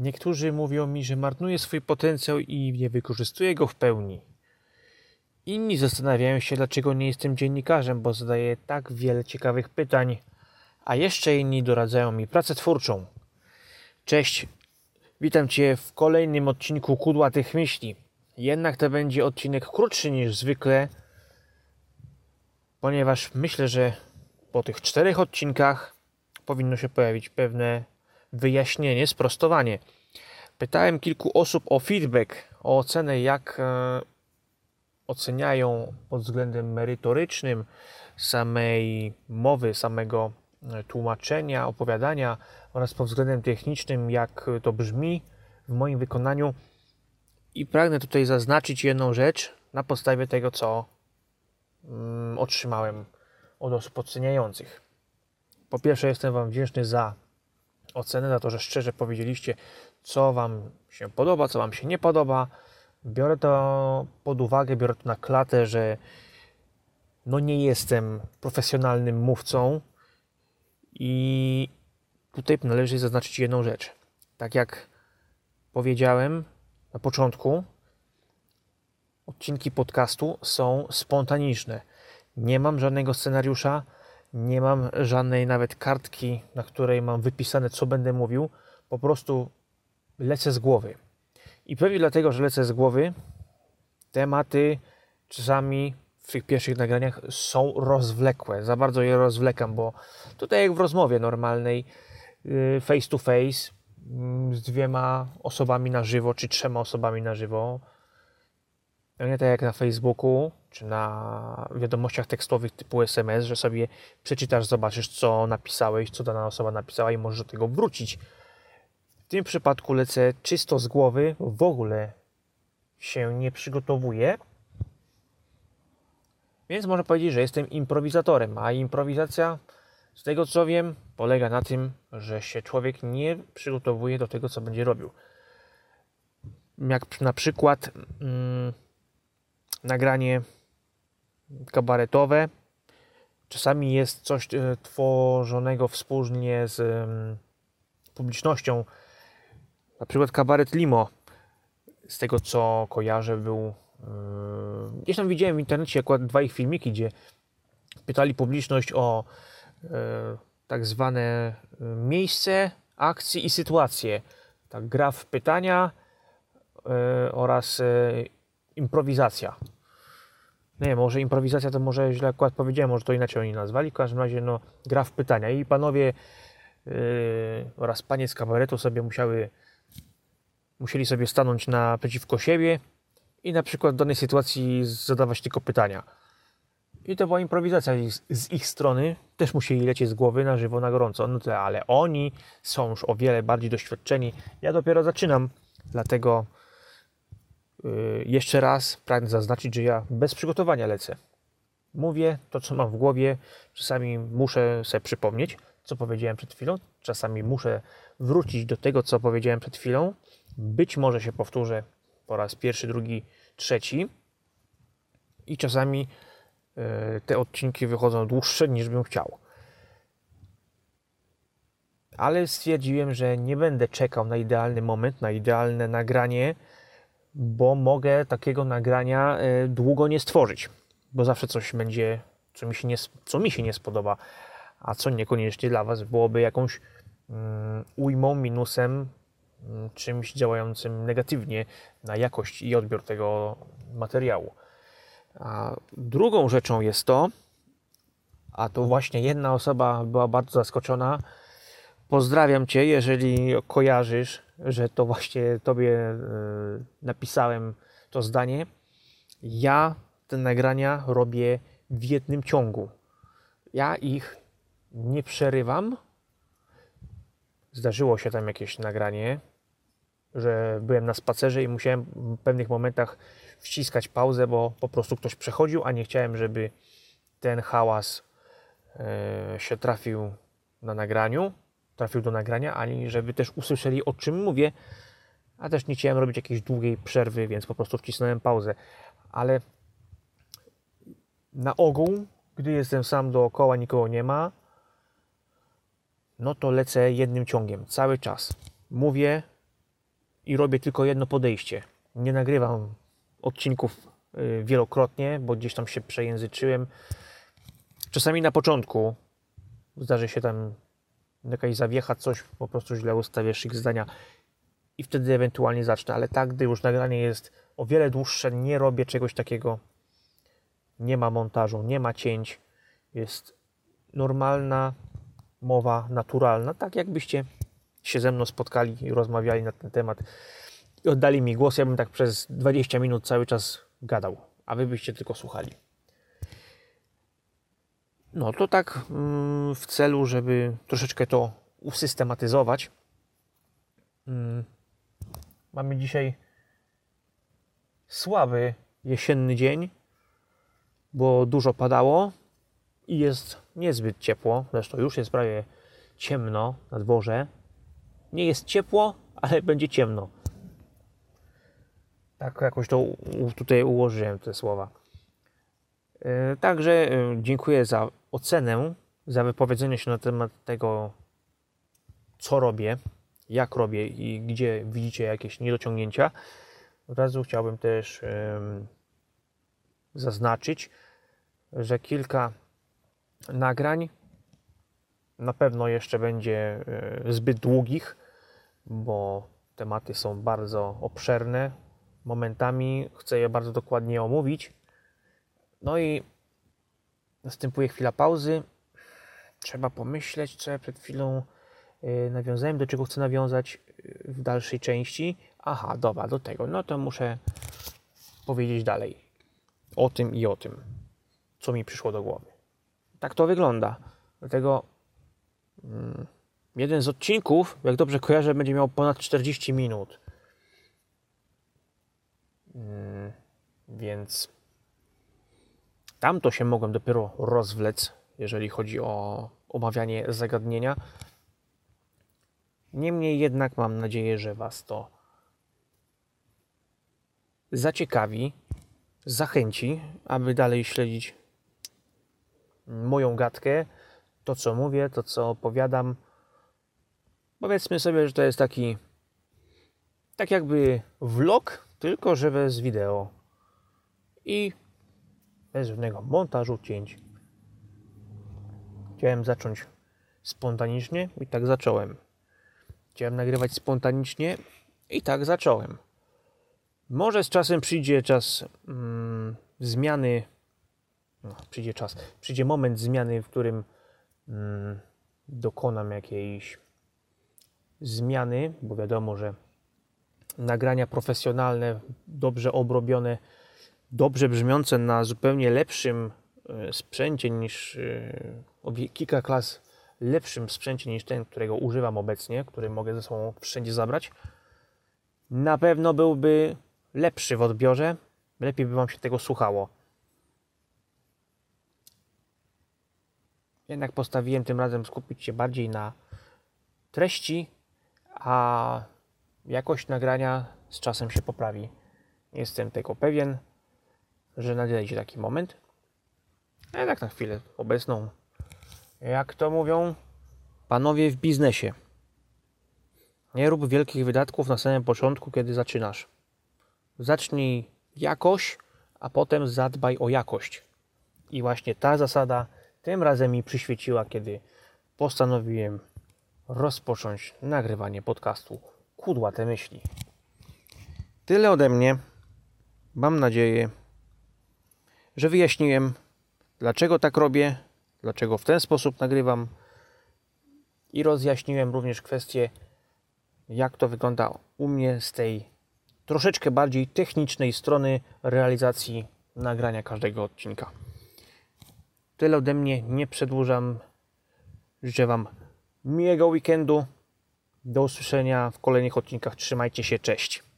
Niektórzy mówią mi, że marnuję swój potencjał i nie wykorzystuję go w pełni. Inni zastanawiają się, dlaczego nie jestem dziennikarzem, bo zadaję tak wiele ciekawych pytań, a jeszcze inni doradzają mi pracę twórczą. Cześć, witam Cię w kolejnym odcinku Kudłatych Myśli. Jednak to będzie odcinek krótszy niż zwykle, ponieważ myślę, że po tych czterech odcinkach powinno się pojawić pewne wyjaśnienie, sprostowanie. Pytałem kilku osób o feedback, o ocenę, jak e, oceniają pod względem merytorycznym samej mowy, samego e, tłumaczenia, opowiadania oraz pod względem technicznym, jak to brzmi w moim wykonaniu. I pragnę tutaj zaznaczyć jedną rzecz na podstawie tego, co mm, otrzymałem od osób oceniających. Po pierwsze, jestem Wam wdzięczny za ocenę, za to, że szczerze powiedzieliście, co Wam się podoba, co Wam się nie podoba. Biorę to pod uwagę, biorę to na klatę, że no nie jestem profesjonalnym mówcą i tutaj należy zaznaczyć jedną rzecz. Tak jak powiedziałem na początku, odcinki podcastu są spontaniczne. Nie mam żadnego scenariusza, nie mam żadnej nawet kartki, na której mam wypisane, co będę mówił. Po prostu lecę z głowy. I pewnie dlatego, że lecę z głowy, tematy czasami w tych pierwszych nagraniach są rozwlekłe. Za bardzo je rozwlekam, bo tutaj jak w rozmowie normalnej, y, face to face, mm, z dwiema osobami na żywo, czy trzema osobami na żywo, no nie tak jak na Facebooku, czy na wiadomościach tekstowych typu SMS, że sobie przeczytasz, zobaczysz, co napisałeś, co dana osoba napisała i możesz do tego wrócić. W tym przypadku lecę czysto z głowy, w ogóle się nie przygotowuję. Więc można powiedzieć, że jestem improwizatorem, a improwizacja, z tego co wiem, polega na tym, że się człowiek nie przygotowuje do tego, co będzie robił. Jak na przykład. Mm, nagranie kabaretowe. Czasami jest coś e, tworzonego wspólnie z publicznością. Na przykład kabaret Limo. Z tego co kojarzę, był. E, gdzieś tam widziałem w internecie akurat dwa ich filmiki, gdzie pytali publiczność o e, tak zwane miejsce akcji i sytuacje. Tak, gra w pytania oraz improwizacja. Nie wiem, może improwizacja to może źle akurat powiedziałem, może to inaczej oni nazwali. W każdym razie, no, gra w pytania. I panowie yy, oraz panie z kabaretu sobie musiały, musieli sobie stanąć naprzeciwko siebie i na przykład w danej sytuacji zadawać tylko pytania. I to była improwizacja z, z ich strony. Też musieli lecieć z głowy na żywo, na gorąco. No to, ale oni są już o wiele bardziej doświadczeni. Ja dopiero zaczynam, dlatego jeszcze raz pragnę zaznaczyć, że ja bez przygotowania lecę. Mówię to, co mam w głowie. Czasami muszę sobie przypomnieć, co powiedziałem przed chwilą. Czasami muszę wrócić do tego, co powiedziałem przed chwilą. Być może się powtórzę po raz pierwszy, drugi, trzeci. I czasami y, te odcinki wychodzą dłuższe niż bym chciał. Ale stwierdziłem, że nie będę czekał na idealny moment, na idealne nagranie bo mogę takiego nagrania e, długo nie stworzyć, bo zawsze coś będzie, co mi się nie, co mi się nie spodoba, a co niekoniecznie dla Was byłoby jakąś um, ujmą, minusem, um, czymś działającym negatywnie na jakość i odbiór tego materiału. A drugą rzeczą jest to, a to właśnie jedna osoba była bardzo zaskoczona. Pozdrawiam Cię, jeżeli kojarzysz że to właśnie Tobie e, napisałem to zdanie. Ja te nagrania robię w jednym ciągu. Ja ich nie przerywam. Zdarzyło się tam jakieś nagranie, że byłem na spacerze i musiałem w pewnych momentach wciskać pauzę, bo po prostu ktoś przechodził, a nie chciałem, żeby ten hałas e, się trafił na nagraniu trafił do nagrania, ani żeby też usłyszeli o czym mówię, a też nie chciałem robić jakiejś długiej przerwy, więc po prostu wcisnąłem pauzę. Ale na ogół, gdy jestem sam dookoła, nikogo nie ma, no to lecę jednym ciągiem, cały czas. Mówię i robię tylko jedno podejście. Nie nagrywam odcinków y, wielokrotnie, bo gdzieś tam się przejęzyczyłem. Czasami na początku zdarzy się tam jakaś zawiecha, coś po prostu źle ustawiasz ich zdania i wtedy ewentualnie zacznę, ale tak, gdy już nagranie jest o wiele dłuższe, nie robię czegoś takiego. Nie ma montażu, nie ma cięć. Jest normalna mowa, naturalna, tak jakbyście się ze mną spotkali i rozmawiali na ten temat i oddali mi głos, ja bym tak przez 20 minut cały czas gadał, a wy byście tylko słuchali. No to tak mm, w celu, żeby troszeczkę to usystematyzować. Mm, mamy dzisiaj słaby jesienny dzień, bo dużo padało i jest niezbyt ciepło. Zresztą już jest prawie ciemno na dworze. Nie jest ciepło, ale będzie ciemno. Tak jakoś to tutaj ułożyłem te słowa. E, także e, dziękuję za ocenę, za wypowiedzenie się na temat tego, co robię, jak robię i gdzie widzicie jakieś niedociągnięcia. Od razu chciałbym też zaznaczyć, że kilka nagrań na pewno jeszcze będzie e, zbyt długich, bo tematy są bardzo obszerne. Momentami chcę je bardzo dokładnie omówić. No i następuje chwila pauzy. Trzeba pomyśleć, co ja przed chwilą e, nawiązałem, do czego chcę nawiązać e, w dalszej części. Aha, dobra, do tego. No to muszę powiedzieć dalej o tym i o tym, co mi przyszło do głowy. Tak to wygląda. Dlatego mm, jeden z odcinków, jak dobrze kojarzę, będzie miał ponad 40 minut. Mm, więc tam to się mogłem dopiero rozwlec, jeżeli chodzi o omawianie zagadnienia. Niemniej jednak mam nadzieję, że Was to zaciekawi, zachęci, aby dalej śledzić moją gadkę, to co mówię, to co opowiadam. Powiedzmy sobie, że to jest taki tak jakby vlog, tylko że bez wideo i bez żadnego montażu, cięć. Chciałem zacząć spontanicznie i tak zacząłem. Chciałem nagrywać spontanicznie i tak zacząłem. Może z czasem przyjdzie czas mm, zmiany, no, przyjdzie czas, przyjdzie moment zmiany, w którym mm, dokonam jakiejś zmiany, bo wiadomo, że nagrania profesjonalne, dobrze obrobione, dobrze brzmiące na zupełnie lepszym e, sprzęcie niż e, kilka klas lepszym sprzęcie niż ten, którego używam obecnie, który mogę ze sobą wszędzie zabrać, na pewno byłby lepszy w odbiorze, lepiej by Wam się tego słuchało. Jednak postawiłem tym razem skupić się bardziej na treści, a jakość nagrania z czasem się poprawi. Jestem tego pewien, że nadejdzie taki moment. A jednak na chwilę obecną, jak to mówią panowie w biznesie. Nie rób wielkich wydatków na samym początku, kiedy zaczynasz. Zacznij jakoś, a potem zadbaj o jakość. I właśnie ta zasada tym razem mi przyświeciła, kiedy postanowiłem rozpocząć nagrywanie podcastu Kudłate Myśli. Tyle ode mnie. Mam nadzieję, że wyjaśniłem, dlaczego tak robię, dlaczego w ten sposób nagrywam i rozjaśniłem również kwestię, jak to wygląda u mnie z tej troszeczkę bardziej technicznej strony realizacji nagrania każdego odcinka. Tyle ode mnie, nie przedłużam. Życzę Wam miłego weekendu. Do usłyszenia w kolejnych odcinkach. Trzymajcie się, cześć.